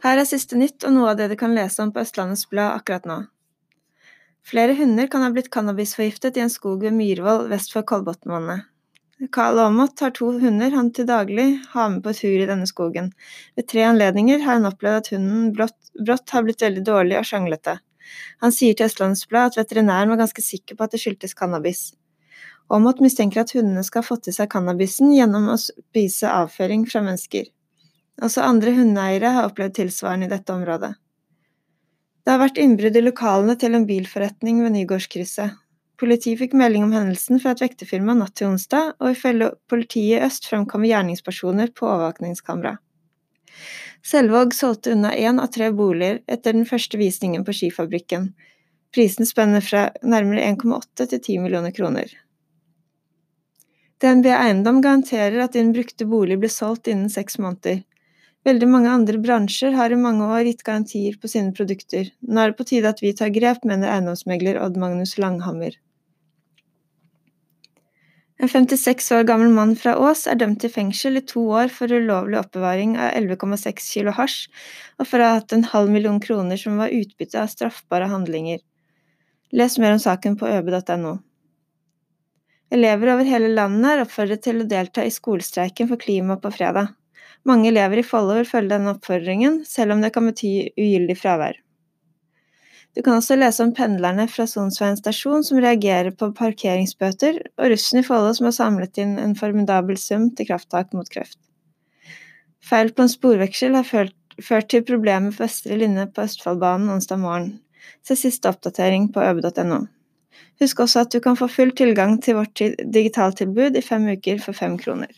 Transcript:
Her er siste nytt og noe av det du kan lese om på Østlandets Blad akkurat nå. Flere hunder kan ha blitt cannabisforgiftet i en skog ved Myhrvold vest for Kolbotnvannet. Karl Aamodt har to hunder han til daglig har med på tur i denne skogen. Ved tre anledninger har han opplevd at hunden brått, brått har blitt veldig dårlig og sjanglete. Han sier til Østlandets Blad at veterinæren var ganske sikker på at det skyldtes cannabis. Aamodt mistenker at hundene skal ha fått i seg cannabisen gjennom å spise avføring fra mennesker. Også andre hundeeiere har opplevd tilsvarende i dette området. Det har vært innbrudd i lokalene til en bilforretning ved Nygårdskrysset. Politiet fikk melding om hendelsen fra et vekterfirma natt til onsdag, og ifølge politiet i øst fremkommer gjerningspersoner på overvåkningskamera. Selvåg solgte unna én av tre boliger etter den første visningen på Skifabrikken. Prisen spenner fra nærmere 1,8 til 10 millioner kroner. DNB Eiendom garanterer at din brukte bolig blir solgt innen seks måneder. Veldig mange andre bransjer har i mange år gitt garantier på sine produkter. Nå er det på tide at vi tar grep, mener eiendomsmegler Odd Magnus Langhammer. En 56 år gammel mann fra Ås er dømt til fengsel i to år for ulovlig oppbevaring av 11,6 kilo hasj, og for å ha hatt en halv million kroner som var utbytte av straffbare handlinger. Les mer om saken på øbe.no. Elever over hele landet er oppfordret til å delta i skolestreiken for klima på fredag. Mange elever i Follo vil følge denne oppfordringen, selv om det kan bety ugyldig fravær. Du kan også lese om pendlerne fra Sonsveien stasjon som reagerer på parkeringsbøter, og russen i Follo som har samlet inn en formidabel sum til krafttak mot kreft. Feil på en sporveksel har ført, til problemer for vestre linje på Østfoldbanen onsdag morgen. Se siste oppdatering på øbe.no. Husk også at du kan få full tilgang til vårt digitaltilbud i fem uker for fem kroner.